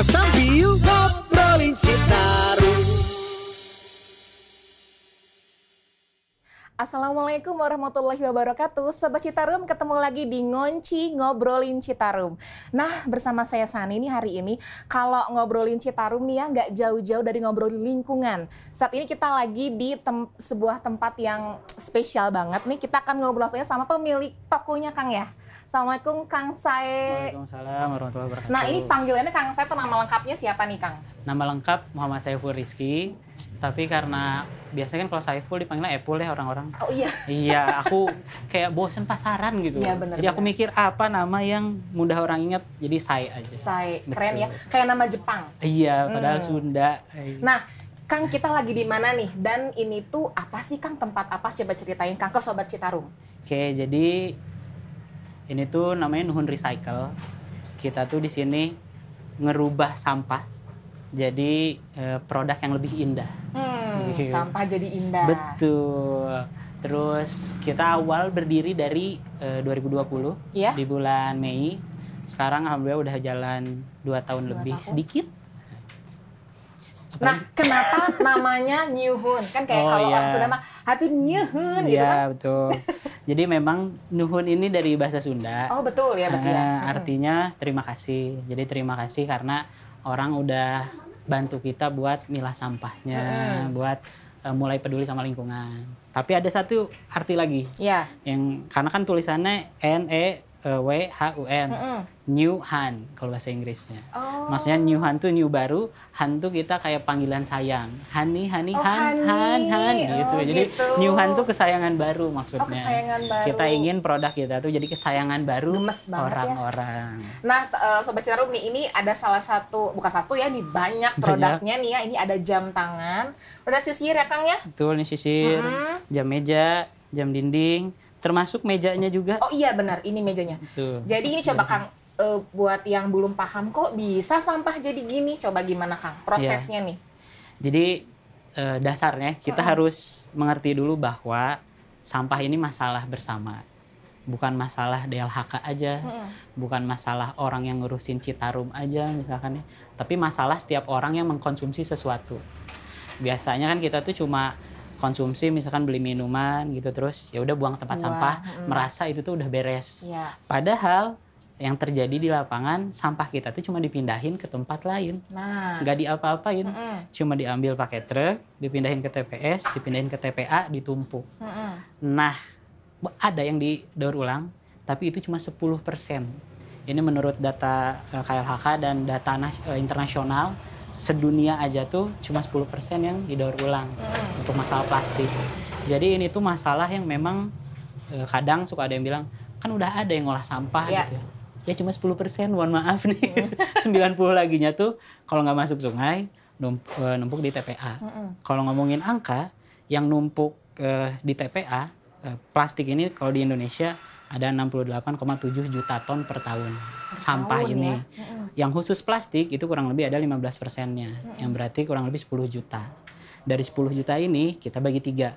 bersama sambil ngobrolin Citarum. Assalamualaikum warahmatullahi wabarakatuh. Sobat Citarum ketemu lagi di Ngonci Ngobrolin Citarum. Nah bersama saya Sani ini hari ini Kalau ngobrolin Citarum nih ya nggak jauh-jauh dari ngobrolin lingkungan. Saat ini kita lagi di tem sebuah tempat yang spesial banget nih. Kita akan ngobrol sama pemilik tokonya Kang ya Assalamualaikum Kang Sae. Waalaikumsalam warahmatullahi wabarakatuh. Nah ini panggilannya Kang Sae, nama lengkapnya siapa nih Kang? Nama lengkap Muhammad Saiful Rizky. Tapi karena biasanya kan kalau Saiful dipanggilnya Epul ya orang-orang. Oh iya. iya, aku kayak bosen pasaran gitu. Iya, bener, Jadi aku mikir apa nama yang mudah orang ingat, jadi Sai aja. Sae, keren Betul. ya. Kayak nama Jepang. Iya, padahal Hmm. Sunda. Nah, Kang kita lagi di mana nih? Dan ini tuh apa sih Kang tempat apa? Coba ceritain Kang ke Sobat Citarum. Oke, jadi ini tuh namanya Nuhun Recycle. Kita tuh di sini ngerubah sampah jadi eh, produk yang lebih indah. Hmm, Iya. sampah jadi indah. Betul. Terus kita awal berdiri dari eh, 2020 Iya. di bulan Mei. Sekarang alhamdulillah udah jalan 2 tahun Dua lebih tahun. sedikit. Apa Nah, kenapa namanya Nyuhun? Kan kayak Oh, kalau iya. orang Sunda mah hatu Nyuhun gitu kan. Iya, betul. Jadi memang nuhun ini dari bahasa Sunda. Oh, betul ya, betul ya. Hmm. artinya terima kasih. Jadi terima kasih karena orang udah bantu kita buat milah sampahnya, Mm-mm. buat eh, mulai peduli sama lingkungan. Tapi ada satu arti lagi Iya. yang karena kan tulisannya N E W H U N. Mm-mm. New Han kalau bahasa Inggrisnya. Oh. Maksudnya new Han tuh new baru, Han tuh kita kayak panggilan sayang. Hani, Hani, Oh, Han. Han, Han gitu. Oh, Jadi gitu. new Han tuh kesayangan baru maksudnya. Oh, kesayangan baru. Kita ingin produk kita tuh jadi kesayangan baru ya. orang-orang. Nah, t- eh, Sobat Citarum nih, ini ada salah satu, bukan satu ya, nih banyak produknya nih ya. Ini ada jam tangan. Udah sisir ya Kang ya? Betul nih sisir, Mm-mm. jam meja, jam dinding, termasuk mejanya juga. Oh iya benar, ini mejanya. Jadi ini coba Kang, eh, buat yang belum paham kok bisa sampah jadi gini, coba gimana Kang prosesnya nih? Jadi eh, dasarnya kita harus mengerti dulu bahwa sampah ini masalah bersama. Bukan masalah DLHK aja, Mm-mm. bukan masalah orang yang ngurusin Citarum aja misalkan ya, tapi masalah setiap orang yang mengkonsumsi sesuatu. Biasanya kan kita tuh cuma konsumsi misalkan beli minuman gitu terus ya udah buang tempat Buang, sampah, mm. merasa itu tuh udah beres. Iya. Padahal yang terjadi di lapangan sampah kita tuh cuma dipindahin ke tempat lain, Nah. nggak diapa-apain Mm-mm. cuma diambil pakai truk, dipindahin ke TPS, dipindahin ke TPA, ditumpuk. Mm-mm. Nah, ada yang didaur ulang, tapi itu cuma 10%. Ini menurut data eh, KLHK dan data eh, internasional, sedunia aja tuh cuma 10% yang didaur ulang Mm-mm. untuk masalah plastik. Jadi ini tuh masalah yang memang eh, kadang suka ada yang bilang, kan udah ada yang ngolah sampah Iya. gitu ya. Ya cuma 10%, mohon maaf nih. 90 laginya tuh kalau nggak masuk sungai, eh, numpuk di TPA. Mm-mm. Kalau ngomongin angka, yang numpuk eh, di TPA, eh, plastik ini kalau di Indonesia ada 68,7 juta ton per tahun sampah Tahun ini. ya. Yang khusus plastik itu kurang lebih ada 15 persennya, yang berarti kurang lebih 10 juta. Dari 10 juta ini kita bagi tiga,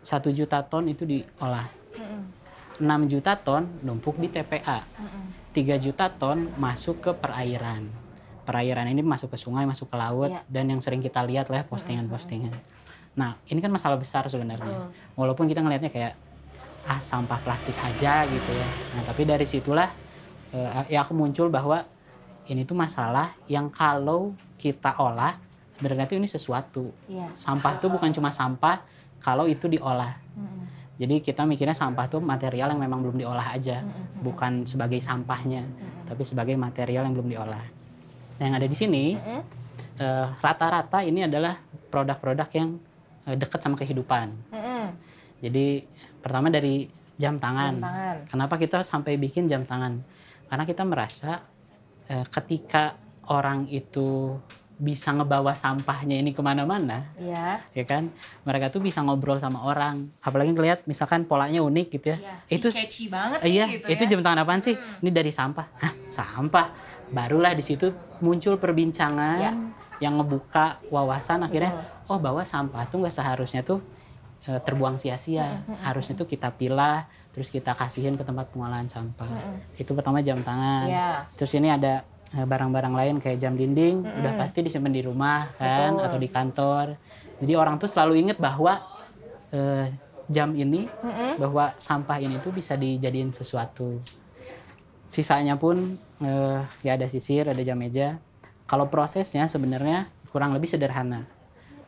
satu juta ton itu diolah, Mm-mm. 6 juta ton numpuk di TPA, Mm-mm. 3 juta ton masuk ke perairan. Perairan ini masuk ke sungai, masuk ke laut, Iya. dan yang sering kita lihat lah postingan-postingan. Nah, ini kan masalah besar sebenarnya. Walaupun kita ngelihatnya kayak ah sampah plastik aja gitu ya. Nah, tapi dari situlah eh, ya aku muncul bahwa ini tuh masalah yang kalau kita olah sebenarnya tuh ini sesuatu. Iya. Sampah tuh bukan cuma sampah kalau itu diolah. Mm-mm. Jadi kita mikirnya sampah tuh material yang memang belum diolah aja, Mm-mm. bukan sebagai sampahnya, Mm-mm. tapi sebagai material yang belum diolah. Nah, yang ada di sini eh, rata-rata ini adalah produk-produk yang eh, dekat sama kehidupan. Jadi pertama dari jam tangan. Jam tangan. Kenapa kita sampai bikin jam tangan? Karena kita merasa eh, ketika orang itu bisa ngebawa sampahnya ini ke mana-mana, Iya. ya kan? Mereka tuh bisa ngobrol sama orang. Apalagi ngelihat misalkan polanya unik gitu ya. Iya. Itu catchy banget iya, nih gitu itu ya. jam tangan apaan sih? Ini dari sampah. Hah, sampah. Barulah di situ muncul perbincangan Ya. yang ngebuka wawasan akhirnya, oh bahwa sampah tuh nggak seharusnya tuh eh, terbuang sia-sia. Harusnya tuh kita pilah, terus kita kasihin ke tempat pengolahan sampah. Mm-mm. Itu pertama jam tangan. Iya. Terus ini ada eh, barang-barang lain kayak jam dinding Mm-mm. udah pasti disimpan di rumah kan Betul. atau di kantor. Jadi orang tuh selalu inget bahwa eh, jam ini Mm-mm. bahwa sampah ini tuh bisa dijadiin sesuatu. Sisanya pun eh, ya ada sisir, ada jam meja. Kalau prosesnya sebenarnya kurang lebih sederhana.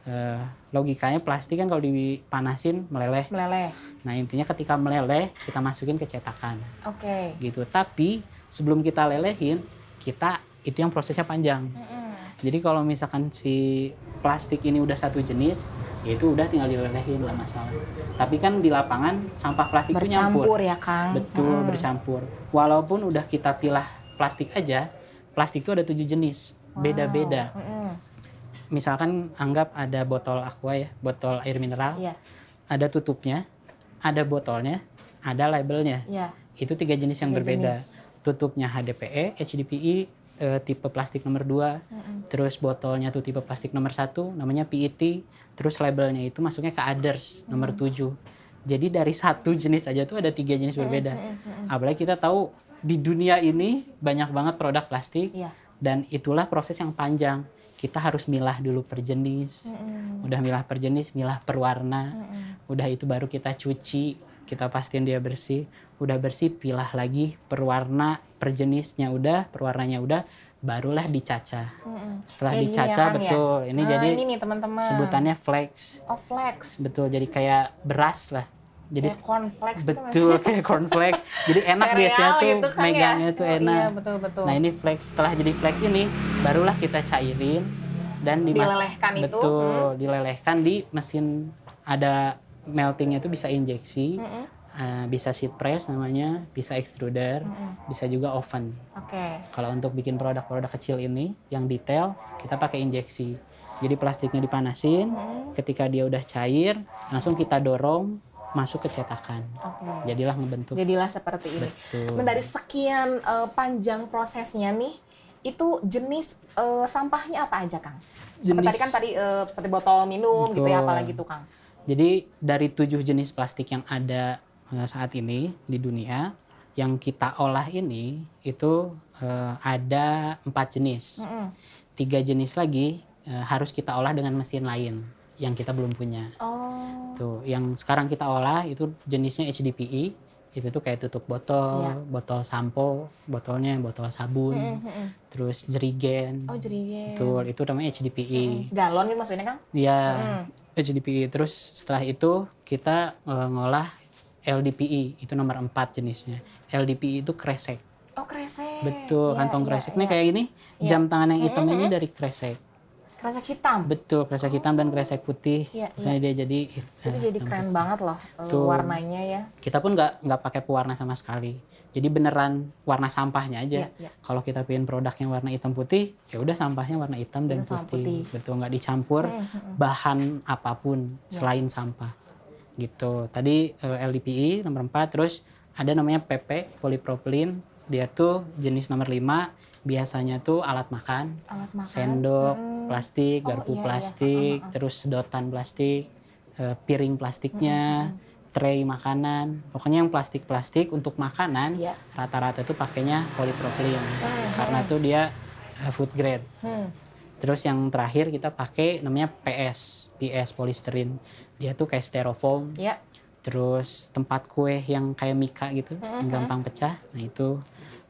Eh, logikanya plastik kan kalau dipanasin meleleh. Meleleh. Nah intinya ketika meleleh kita masukin ke cetakan Oke. gitu. Tapi sebelum kita lelehin kita itu yang prosesnya panjang. Mm-mm. Jadi kalau misalkan si plastik ini udah satu jenis, ya itu udah tinggal dilelehin lah masalah. Tapi kan di lapangan sampah plastik itu nyampur. Bercampur ya Kang. Betul, Mm. bercampur. Walaupun udah kita pilah plastik aja, plastik itu ada tujuh jenis, beda-beda. Wow. Mm-mm. Misalkan anggap ada botol aqua ya, botol air mineral, Iya. ada tutupnya, ada botolnya, ada labelnya. Iya. Itu tiga jenis yang Tiga berbeda. jenis. Tutupnya HDPE, HDPE, eh, tipe plastik nomor 2, Mm-mm. terus botolnya tuh tipe plastik nomor satu, namanya PET, terus labelnya itu masuknya ke others nomor 7. Jadi dari satu jenis aja tuh ada tiga jenis berbeda. Mm-mm. Apalagi kita tahu di dunia ini banyak banget produk plastik Iya. dan itulah proses yang panjang. Kita harus milah dulu per jenis. Mm-mm. Udah milah per jenis, milah per warna. Mm-mm. Udah itu baru kita cuci, kita pastiin dia bersih. Udah bersih, pilah lagi per warna, per jenisnya udah, per warnanya udah, barulah dicacah. Mm-mm. Setelah ya, dicacah Kang, ya? betul. Ini Nah, jadi ini nih teman-teman. sebutannya flex. Oh flex. Betul, jadi kayak beras lah. Jadi Kayak cornflakes tuh betul kayak cornflakes. Jadi enak Sereal biasanya tuh gitu kan ya? megangnya tuh Oh, enak. Iya betul betul. Nah ini flex setelah jadi flex ini barulah kita cairin dan dimas- Dilelehkan itu, betul dilelehkan di mesin ada meltingnya itu bisa injeksi, Mm-mm. eh, bisa sheet press namanya, bisa extruder, Mm-mm. bisa juga oven. Oke. Kalau untuk bikin produk-produk kecil ini yang detail kita pakai injeksi. Jadi plastiknya dipanasin, Mm-mm. ketika dia udah cair langsung kita dorong masuk ke cetakan. Oke. Jadilah ngebentuk. Jadilah seperti ini. Betul. Dan dari sekian eh, panjang prosesnya nih, itu jenis eh, sampahnya apa aja, Kang? Seperti Jenis- tadi kan tadi eh, seperti botol minum gitu ya, Betul. apalagi tuh, Kang. Jadi dari tujuh jenis plastik yang ada saat ini di dunia, yang kita olah ini itu eh, ada empat jenis. Mm-mm. Tiga jenis lagi eh, harus kita olah dengan mesin lain yang kita belum punya. Oh. Tuh, yang sekarang kita olah itu jenisnya HDPE. Itu tuh kayak tutup botol, Iya. botol sampo, botolnya botol sabun, Mm-mm, mm-mm. terus jerigen. Oh, jerigen. Betul, itu namanya HDPE. Galon gitu maksudnya, Kang? Ya, Mm. HDPE. Terus setelah itu kita eh, ngolah LDPE, itu nomor 4 jenisnya. LDPE itu kresek. Oh, kresek. Betul, Iya, kantong iya, kresek. Ini iya. kayak gini, Iya. jam tangan yang hitam ini Mm-mm. dari kresek. Kresek hitam. Betul, kresek hitam dan kresek putih. Iya, Makanya dia jadi Jadi eh, jadi keren banget loh eh, Betul. warnanya ya. Kita pun nggak nggak pakai pewarna sama sekali. Jadi beneran warna sampahnya aja. Iya, iya. Kalau kita pengen produknya warna hitam putih, ya udah sampahnya warna hitam dan putih. putih. Betul, nggak dicampur Mm, mm, mm. bahan apa pun Ya. selain sampah. Gitu. Tadi eh, LDPE nomor 4, terus ada namanya PP polipropilin. Dia tuh jenis nomor 5, biasanya tuh alat makan, Alat makan. sendok Mm. plastik, Oh, garpu iya, iya. plastik, ah. terus sedotan plastik, eh, piring plastiknya, tray makanan. Pokoknya yang plastik-plastik untuk makanan Iya. rata-rata tuh pakainya polipropilin Hmm, karena tuh dia eh, food grade. Hmm. Terus yang terakhir kita pakai namanya PS, PS polisterin. Dia tuh kayak styrofoam. Ya. Terus tempat kue yang kayak mika gitu, yang Mhm. gampang pecah. Nah itu.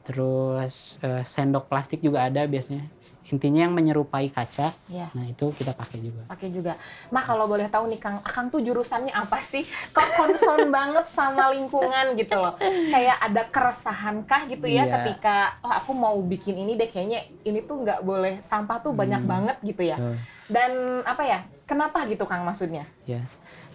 Terus eh, sendok plastik juga ada biasanya. Intinya yang menyerupai kaca. Ya. Nah itu kita pakai juga. Pakai juga. Mah kalau boleh tahu nih Kang, Akang tuh jurusannya apa sih? Kok concern banget sama lingkungan gitu loh. Kayak ada keresahan kah gitu ya Iya. ketika oh, aku mau bikin ini deh kayaknya ini tuh nggak boleh sampah tuh banyak Hmm. banget gitu ya. Tuh, Dan apa ya? Kenapa gitu Kang maksudnya? ya.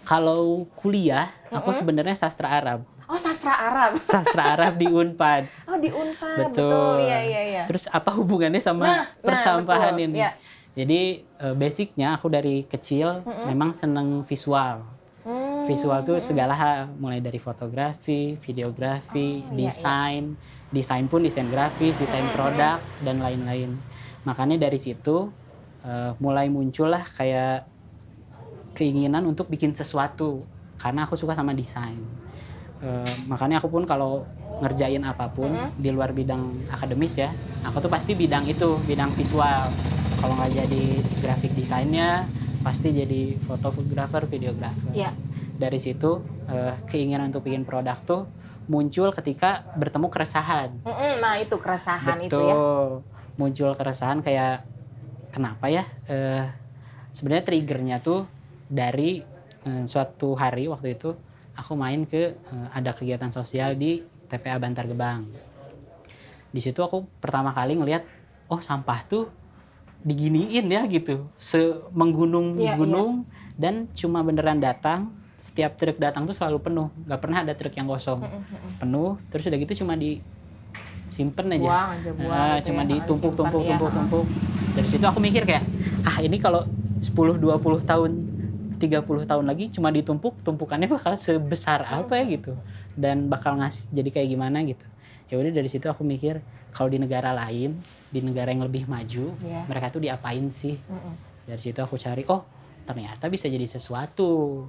Kalau kuliah, aku Mhm. sebenarnya sastra Arab. Oh sastra Arab. Sastra Arab di Unpad. Oh di Unpad. Betul. Iya iya iya. Terus apa hubungannya sama Nah, nah, persampahan betul. ini? Iya. Jadi eh, basicnya aku dari kecil Mm-mm. memang seneng visual. Hmm. Visual tuh segala hal, mulai dari fotografi, videografi, Oh, iya, desain, desain pun desain grafis, desain produk dan lain-lain. Makanya dari situ eh, mulai muncullah kayak keinginan untuk bikin sesuatu karena aku suka sama desain. Eh, makanya aku pun kalau ngerjain apa pun Mm-hmm. di luar bidang akademis ya, aku tuh pasti bidang itu, bidang visual. Kalau nggak jadi graphic desainnya, pasti jadi fotografer, videografer. Iya. Dari situ eh, keinginan untuk bikin produk tuh muncul ketika bertemu keresahan. Nah itu keresahan Betul. itu ya. Muncul keresahan kayak kenapa ya? Eh, Sebenarnya triggernya tuh dari eh, suatu hari waktu itu aku main ke eh, ada kegiatan sosial di TPA Bantar Gebang. Di situ aku pertama kali ngelihat oh sampah tuh diginiin ya gitu, se menggunung Iya, gunung dan cuma beneran datang setiap truk datang tuh selalu penuh, nggak pernah ada truk yang kosong Mm-mm. penuh terus udah gitu cuma di simpen aja Buang aja buang. Ah, gitu cuma ya. ditumpuk Simpan, tumpuk iya. tumpuk tumpuk dari situ aku mikir kayak ah ini kalau 10 20 tahun 30 tahun lagi cuma ditumpuk tumpukannya bakal sebesar apa ya gitu dan bakal ngasih jadi kayak gimana gitu ya udah dari situ aku mikir kalau di negara lain di negara yang lebih maju Iya. mereka tuh diapain sih Mm-mm. dari situ aku cari oh ternyata bisa jadi sesuatu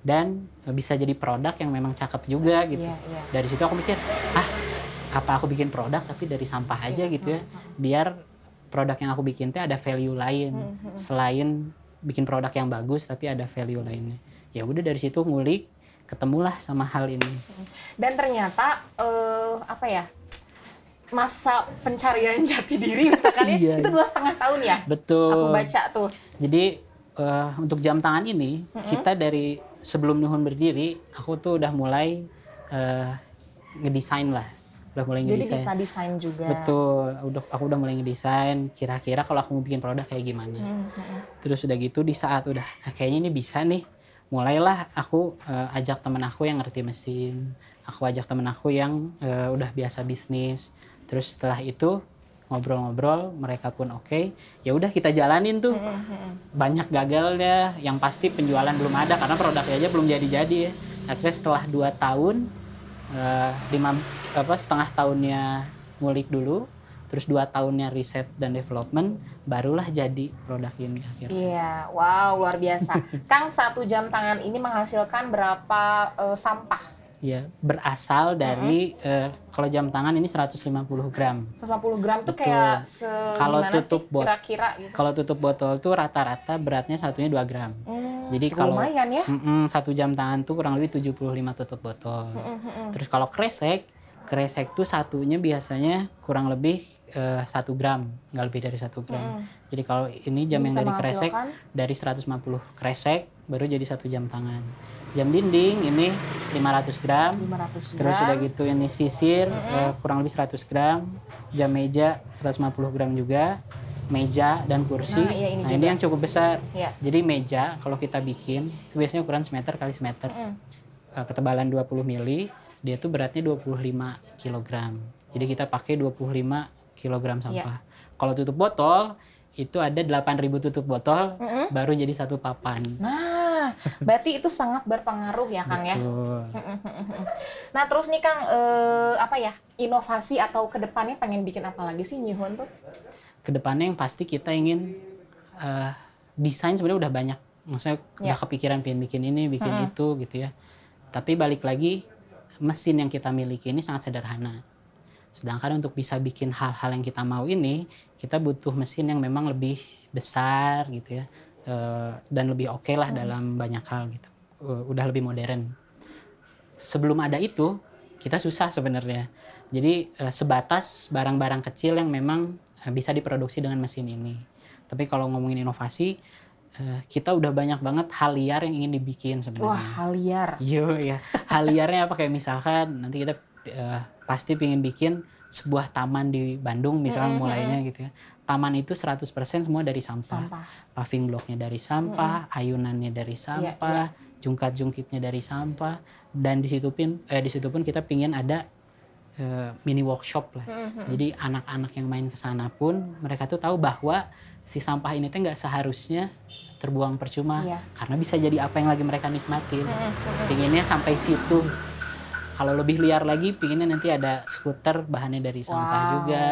dan bisa jadi produk yang memang cakep juga gitu Iya, iya. dari situ aku mikir ah apa aku bikin produk tapi dari sampah aja Iya, gitu ya biar produk yang aku bikin teh ada value lain Mhm. selain bikin produk yang bagus tapi ada value lainnya ya udah dari situ ngulik ketemulah sama hal ini Dan ternyata eh, apa ya masa pencarian jati diri misalkan ya, Iya, itu dua setengah tahun ya. betul Aku baca tuh. jadi eh, untuk jam tangan ini Mhm. kita dari sebelum Nuhun berdiri aku tuh udah mulai eh, ngedesain lah udah mulai Jadi ngedesain. bisa desain juga. betul. Udah aku udah mulai ngedesain. Kira-kira kalau aku mau bikin produk kayak gimana? Hmm, hmm. terus udah gitu di saat udah "Ah, kayaknya ini bisa nih. Mulailah aku eh, ajak temen aku yang ngerti mesin. Aku ajak temen aku yang eh, udah biasa bisnis. Terus setelah itu ngobrol-ngobrol mereka pun oke. Ya udah kita jalanin tuh. Hmm, hmm. banyak gagalnya. Yang pasti penjualan belum ada karena produknya aja belum jadi-jadi ya. Akhirnya setelah dua tahun eh, lima apa setengah tahunnya ngulik dulu terus dua tahunnya riset dan development barulah jadi produk ini akhirnya Iya, wow luar biasa. Kang satu jam tangan ini menghasilkan berapa eh, sampah? Ya berasal dari eh, kalau jam tangan ini 150 gram 150 gram tuh Betul. kayak Kalau tutup sih bot- kira-kira gitu. kalau tutup botol tuh rata-rata beratnya satunya 2 gram Hmm, Jadi kalau- lumayan ya. Mm-mm, satu jam tangan tuh kurang lebih 75 tutup botol Hmm, hmm, hmm. Terus kalau kresek, kresek tuh satunya biasanya kurang lebih eh, satu gram, nggak lebih dari satu gram. Hmm. Jadi kalau ini jam yang Bisa dari kresek dari 150 kresek baru jadi satu jam tangan. Jam dinding ini 500 gram. 500 gram. Terus udah gitu ini sisir eh, kurang lebih 100 gram. Jam meja 150 gram juga. Meja dan kursi. Nah, iya, ini Nah, juga. ini yang cukup besar. Iya. Jadi meja kalau kita bikin itu biasanya ukuran semeter kali semeter Hmm. uh, ketebalan 20 mili, dia tuh beratnya 25 kg. Jadi kita pakai 25 kg sampah. Kalau tutup botol itu ada 8.000 tutup botol Mm-mm. baru jadi satu papan. Nah, berarti itu sangat berpengaruh ya Kang ya. Betul. Nah terus nih Kang, eh, apa ya inovasi atau ke depannya pengen bikin apa lagi sih Nyihun tuh? Ke depannya yang pasti kita ingin uh, desain sebenarnya udah banyak. Maksudnya udah Ya. kepikiran pengen bikin ini, bikin Mm-mm. itu gitu ya. Tapi balik lagi mesin yang kita miliki ini sangat sederhana. Sedangkan untuk bisa bikin hal-hal yang kita mau ini, kita butuh mesin yang memang lebih besar gitu ya, eh, dan lebih oke lah dalam banyak hal gitu. Eh, udah lebih modern. Sebelum ada itu, kita susah sebenarnya. Jadi eh, sebatas barang-barang kecil yang memang bisa diproduksi dengan mesin ini. Tapi kalau ngomongin inovasi, kita udah banyak banget hal liar yang ingin dibikin Wah sebenarnya. hal liar. Yo ya, hal liarnya apa kayak misalkan nanti kita eh, pasti pingin bikin sebuah taman di Bandung misalnya Mm-mm, mulainya gitu ya. Taman itu 100% semua dari sampah. Sampah. Paving blocknya dari sampah, ayunannya dari Iya, sampah, jungkat-jungkitnya dari sampah dan di situ pun eh di situ pun kita pingin ada eh, mini workshop lah. Mm-mm. Jadi anak-anak yang main ke sana pun mereka tuh tahu bahwa si sampah ini tuh nggak seharusnya terbuang percuma Iya. karena bisa jadi apa yang lagi mereka nikmatin Mm-mm. pinginnya sampai situ kalau lebih liar lagi pinginnya nanti ada skuter bahannya dari sampah Wow. juga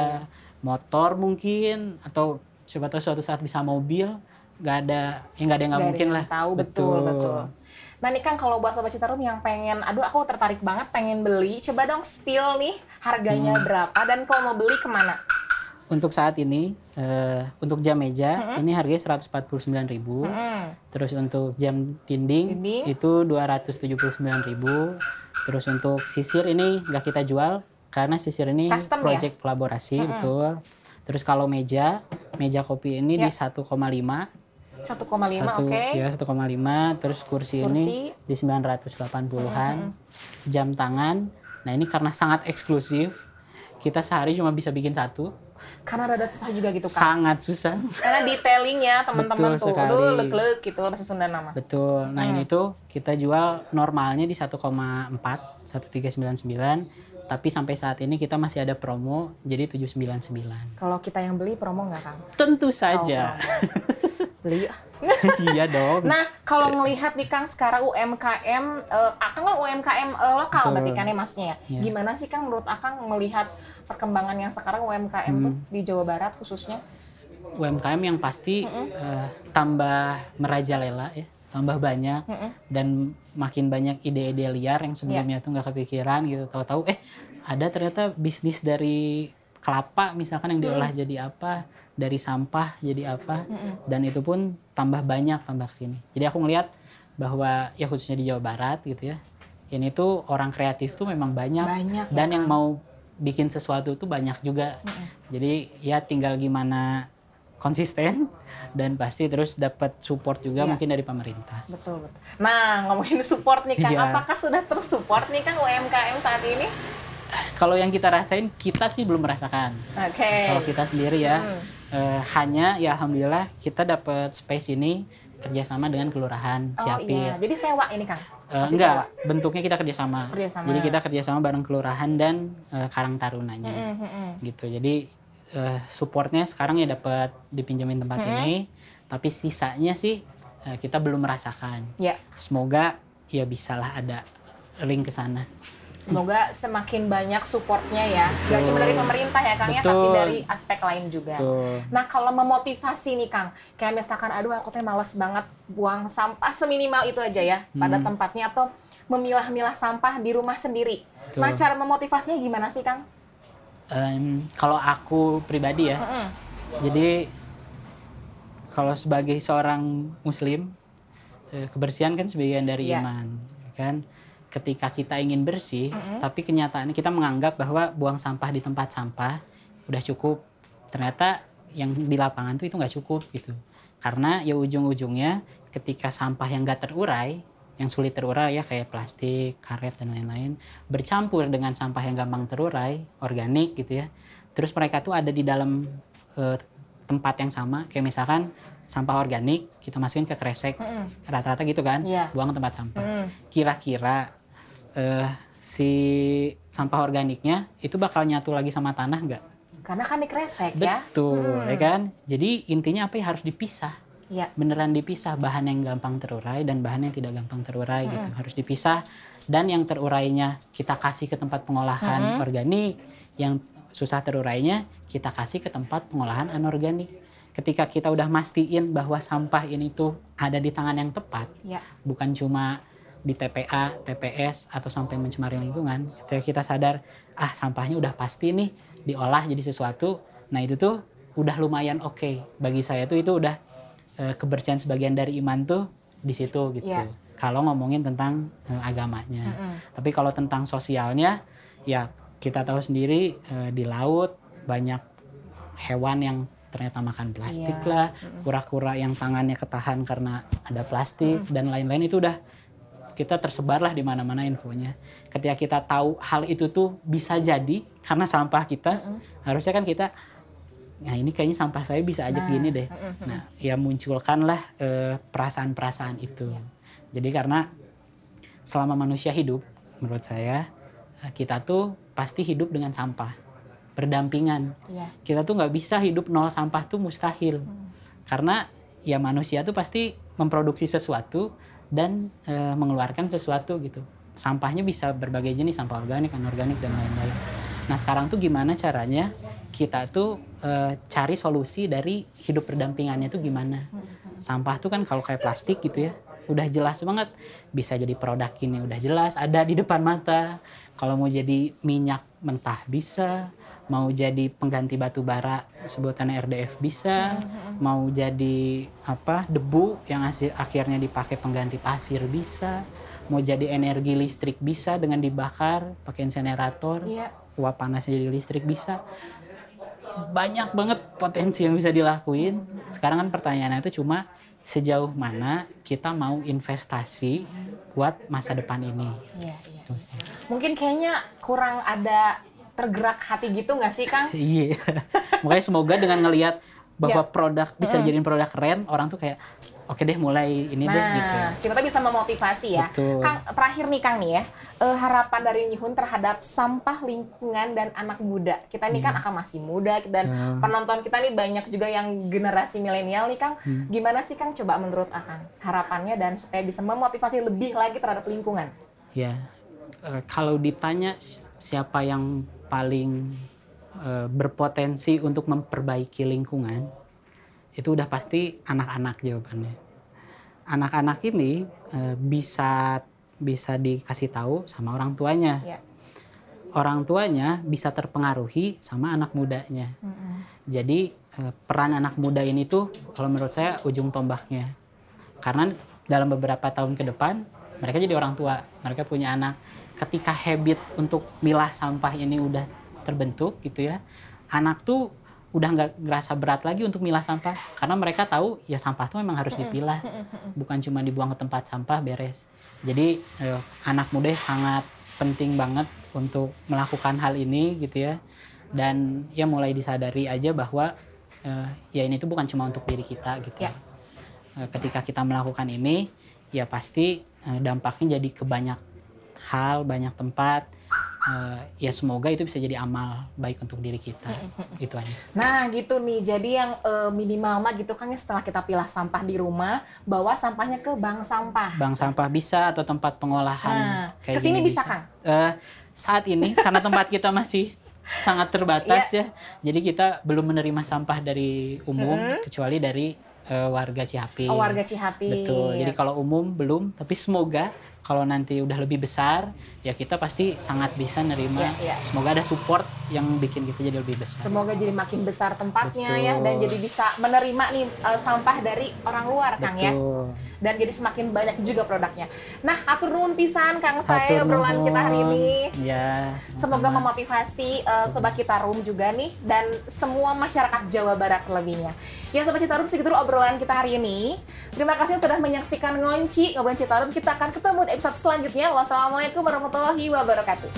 motor mungkin atau siapa tahu suatu saat bisa mobil nggak ada ya nggak ada yang nggak mungkin yang lah tahu betul betul. Nah nih kan kalau buat Sobat Citarum yang pengen, aduh aku tertarik banget pengen beli, coba dong spill nih harganya Hmm. berapa dan kalau mau beli ke mana? Untuk saat ini, eh, untuk jam meja Mm-mm. ini harganya 149.000. Mm-mm. Terus untuk jam dinding, Dinding. itu 279.000. Terus untuk sisir ini nggak kita jual karena sisir ini Custom ya? project kolaborasi Mm-mm. betul. Terus kalau meja, meja kopi ini Ya. di 1,5. 1,5 Satu- oke. Ya, 1,5. Terus kursi, ini Kursi. di 980-an. Jam tangan. Nah, ini karena sangat eksklusif, kita sehari cuma bisa bikin satu. Karena rada susah juga gitu kan. Sangat susah. Karena detailingnya teman-teman tuh, aduh sekali. leg-leg gitu bahasa Sunda nama. Betul. Nah, ini tuh kita jual normalnya di 1,4, 1399. Tapi sampai saat ini kita masih ada promo jadi 799. Kalau kita yang beli promo nggak Kang? Tentu Oh, saja. promo. beli. iya dong. Nah, kalau ngelihat nih Kang sekarang UMKM, eh, Akang kan UMKM eh, lokal Betul. berarti kan ya maksudnya ya. Iya. Gimana sih Kang menurut Akang melihat perkembangan yang sekarang UMKM tuh Hmm. di Jawa Barat khususnya? UMKM yang pasti Mm-mm. eh, tambah merajalela ya, tambah banyak Mm-mm. dan makin banyak ide-ide liar yang sebelumnya tuh nggak kepikiran gitu. Tahu-tahu eh ada ternyata bisnis dari kelapa misalkan yang diolah jadi apa, dari sampah jadi apa, Mm-mm. dan itu pun tambah banyak tambah ke sini. Jadi aku ngelihat bahwa ya khususnya di Jawa Barat gitu ya, ini tuh orang kreatif tuh memang banyak Banyak ya, dan yang Kang. mau bikin sesuatu tuh banyak juga. Mm-mm. Jadi ya tinggal gimana konsisten dan pasti terus dapat support juga Iya. mungkin dari pemerintah. Betul, betul. Nah, ngomongin support nih Kang, Iya. apakah sudah terus support nih Kang UMKM saat ini? Kalau yang kita rasain kita sih belum merasakan. Oke. Kalau kita sendiri ya Hmm. eh, hanya ya alhamdulillah kita dapat space ini kerjasama dengan kelurahan Oh Ciapit. iya, jadi sewa ini Kang. Eh, Masih enggak, bentuknya kita kerjasama. Kerjasama. Jadi kita kerjasama bareng kelurahan dan eh, Karang Tarunanya, Mm-mm, mm-mm. gitu. Jadi eh, supportnya sekarang ya dapat dipinjemin tempat Mm-mm. ini, tapi sisanya sih eh, kita belum merasakan. Ya, Semoga ya bisalah ada link ke sana. semoga semakin banyak supportnya ya. Gak cuma dari pemerintah ya Kang ya, tapi Betul. dari aspek lain juga. Tuh. Nah kalau memotivasi nih Kang, kayak misalkan aduh aku tuh males banget buang sampah seminimal itu aja ya pada Hmm. tempatnya atau memilah-milah sampah di rumah sendiri. Betul. Nah cara memotivasinya gimana sih Kang? Em, kalau aku pribadi ya, Mm-mm. jadi kalau sebagai seorang muslim eh, kebersihan kan sebagian dari Iya. iman kan ketika kita ingin bersih Mm-mm. tapi kenyataannya kita menganggap bahwa buang sampah di tempat sampah udah cukup ternyata yang di lapangan tuh itu nggak cukup gitu karena ya ujung-ujungnya ketika sampah yang nggak terurai yang sulit terurai ya kayak plastik, karet dan lain-lain bercampur dengan sampah yang gampang terurai, organik gitu ya. Terus mereka tuh ada di dalam eh, tempat yang sama, kayak misalkan sampah organik kita masukin ke kresek, rata-rata gitu kan, Iya. buang ke tempat sampah. Kira-kira eh, si sampah organiknya itu bakal nyatu lagi sama tanah nggak? Karena kan dikresek ya. Betul, Hmm. ya kan? Jadi intinya apa ya harus dipisah Iya. beneran dipisah bahan yang gampang terurai dan bahan yang tidak gampang terurai gitu Mm-mm. harus dipisah dan yang terurainya kita kasih ke tempat pengolahan Mm-mm. organik yang susah terurainya kita kasih ke tempat pengolahan anorganik ketika kita udah mastiin bahwa sampah ini tuh ada di tangan yang tepat Iya. bukan cuma di TPA, TPS atau sampai mencemari lingkungan ketika kita sadar ah sampahnya udah pasti nih diolah jadi sesuatu nah itu tuh udah lumayan oke bagi saya tuh itu udah eh, kebersihan sebagian dari iman tuh di situ gitu Iya. kalau ngomongin tentang eh, agamanya Mm-mm. tapi kalau tentang sosialnya ya kita tahu sendiri eh, di laut banyak hewan yang ternyata makan plastik Iya. lah kura-kura yang tangannya ketahan karena ada plastik dan lain-lain itu udah kita tersebar lah di mana-mana infonya. Ketika kita tahu hal itu tuh bisa jadi karena sampah kita, Mm-mm. harusnya kan kita, nah ini kayaknya sampah saya bisa aja Nah, gini deh. mm-mm, mm-mm. Nah, ya munculkanlah eh, perasaan-perasaan itu. Iya. Jadi karena selama manusia hidup, menurut saya eh, kita tuh pasti hidup dengan sampah, berdampingan. Iya. Kita tuh nggak bisa hidup nol sampah tuh mustahil Hmm. karena ya manusia tuh pasti memproduksi sesuatu dan eh, mengeluarkan sesuatu gitu. Sampahnya bisa berbagai jenis, sampah organik, anorganik dan lain-lain. Nah sekarang tuh gimana caranya kita tuh eh, cari solusi dari hidup berdampingannya tuh gimana? Sampah tuh kan kalau kayak plastik gitu ya, udah jelas banget bisa jadi produk ini udah jelas ada di depan mata kalau mau jadi minyak mentah bisa mau jadi pengganti batu bara sebutan RDF bisa mau jadi apa debu yang hasil akhirnya dipakai pengganti pasir bisa mau jadi energi listrik bisa dengan dibakar pakai insenerator Iya. uap panasnya jadi listrik bisa banyak banget potensi yang bisa dilakuin sekarang kan pertanyaannya itu cuma sejauh mana kita mau investasi buat masa depan ini Iya, iya. Mungkin kayaknya kurang ada tergerak hati gitu nggak sih, Kang? iya makanya semoga dengan ngelihat bahwa Ya. produk bisa dijadiin produk keren orang tuh kayak oke deh mulai ini deh gitu Nah, siapa tahu bisa memotivasi ya. Betul. Kang, terakhir nih Kang nih ya, eh, harapan dari Nyihun terhadap sampah lingkungan dan anak muda. Kita ini kan akan masih muda dan Hmm. penonton kita nih banyak juga yang generasi milenial nih Kang. Hmm. Gimana sih Kang coba menurut Akang harapannya dan supaya bisa memotivasi lebih lagi terhadap lingkungan? Ya, eh, kalau ditanya si- siapa yang paling berpotensi untuk memperbaiki lingkungan, itu udah pasti anak-anak jawabannya. Anak-anak ini eh, bisa bisa dikasih tahu sama orang tuanya. Ya. Orang tuanya bisa terpengaruhi sama anak mudanya. Jadi eh, peran anak muda ini tuh kalau menurut saya ujung tombaknya. Karena dalam beberapa tahun ke depan mereka jadi orang tua, mereka punya anak. Ketika habit untuk milah sampah ini udah terbentuk gitu ya, anak tuh udah nggak ngerasa berat lagi untuk milah sampah. Karena mereka tahu ya sampah tuh memang harus dipilah, bukan cuma dibuang ke tempat sampah beres. Jadi eh, anak muda sangat penting banget untuk melakukan hal ini gitu ya. Dan ya mulai disadari aja bahwa eh, ya ini tuh bukan cuma untuk diri kita gitu. Ya. Eh, ketika kita melakukan ini ya pasti eh, dampaknya jadi ke banyak hal banyak tempat Eh, ya semoga itu bisa jadi amal baik untuk diri kita. Gitu aja. Nah gitu nih, jadi yang eh, minimal mah gitu kan ya setelah kita pilah sampah di rumah, bawa sampahnya ke bank sampah. bank sampah bisa atau tempat pengolahan Nah, kayak ke sini gini bisa Kang? Eh, saat ini karena tempat kita masih sangat terbatas ya jadi kita belum menerima sampah dari umum kecuali dari eh, warga Cihapi. Oh, warga Cihapi. betul. Jadi kalau umum belum. Tapi semoga kalau nanti udah lebih besar ya kita pasti sangat bisa nerima Iya, iya. semoga ada support yang bikin kita jadi lebih besar Semoga jadi makin besar tempatnya Betul. ya dan jadi bisa menerima nih eh, sampah dari orang luar Kang ya. betul Dan jadi semakin banyak juga produknya. Nah, atur nuhun pisan Kang saya obrolan kita hari ini. ya Semoga memotivasi eh, Sobat Citarum juga nih dan semua masyarakat Jawa Barat lebihnya. Ya Sobat Citarum segitu dulu obrolan kita hari ini. Terima kasih sudah menyaksikan Ngonci Ngobrolin Citarum. Kita akan ketemu di episode selanjutnya. Wassalamualaikum warahmatullahi wabarakatuh.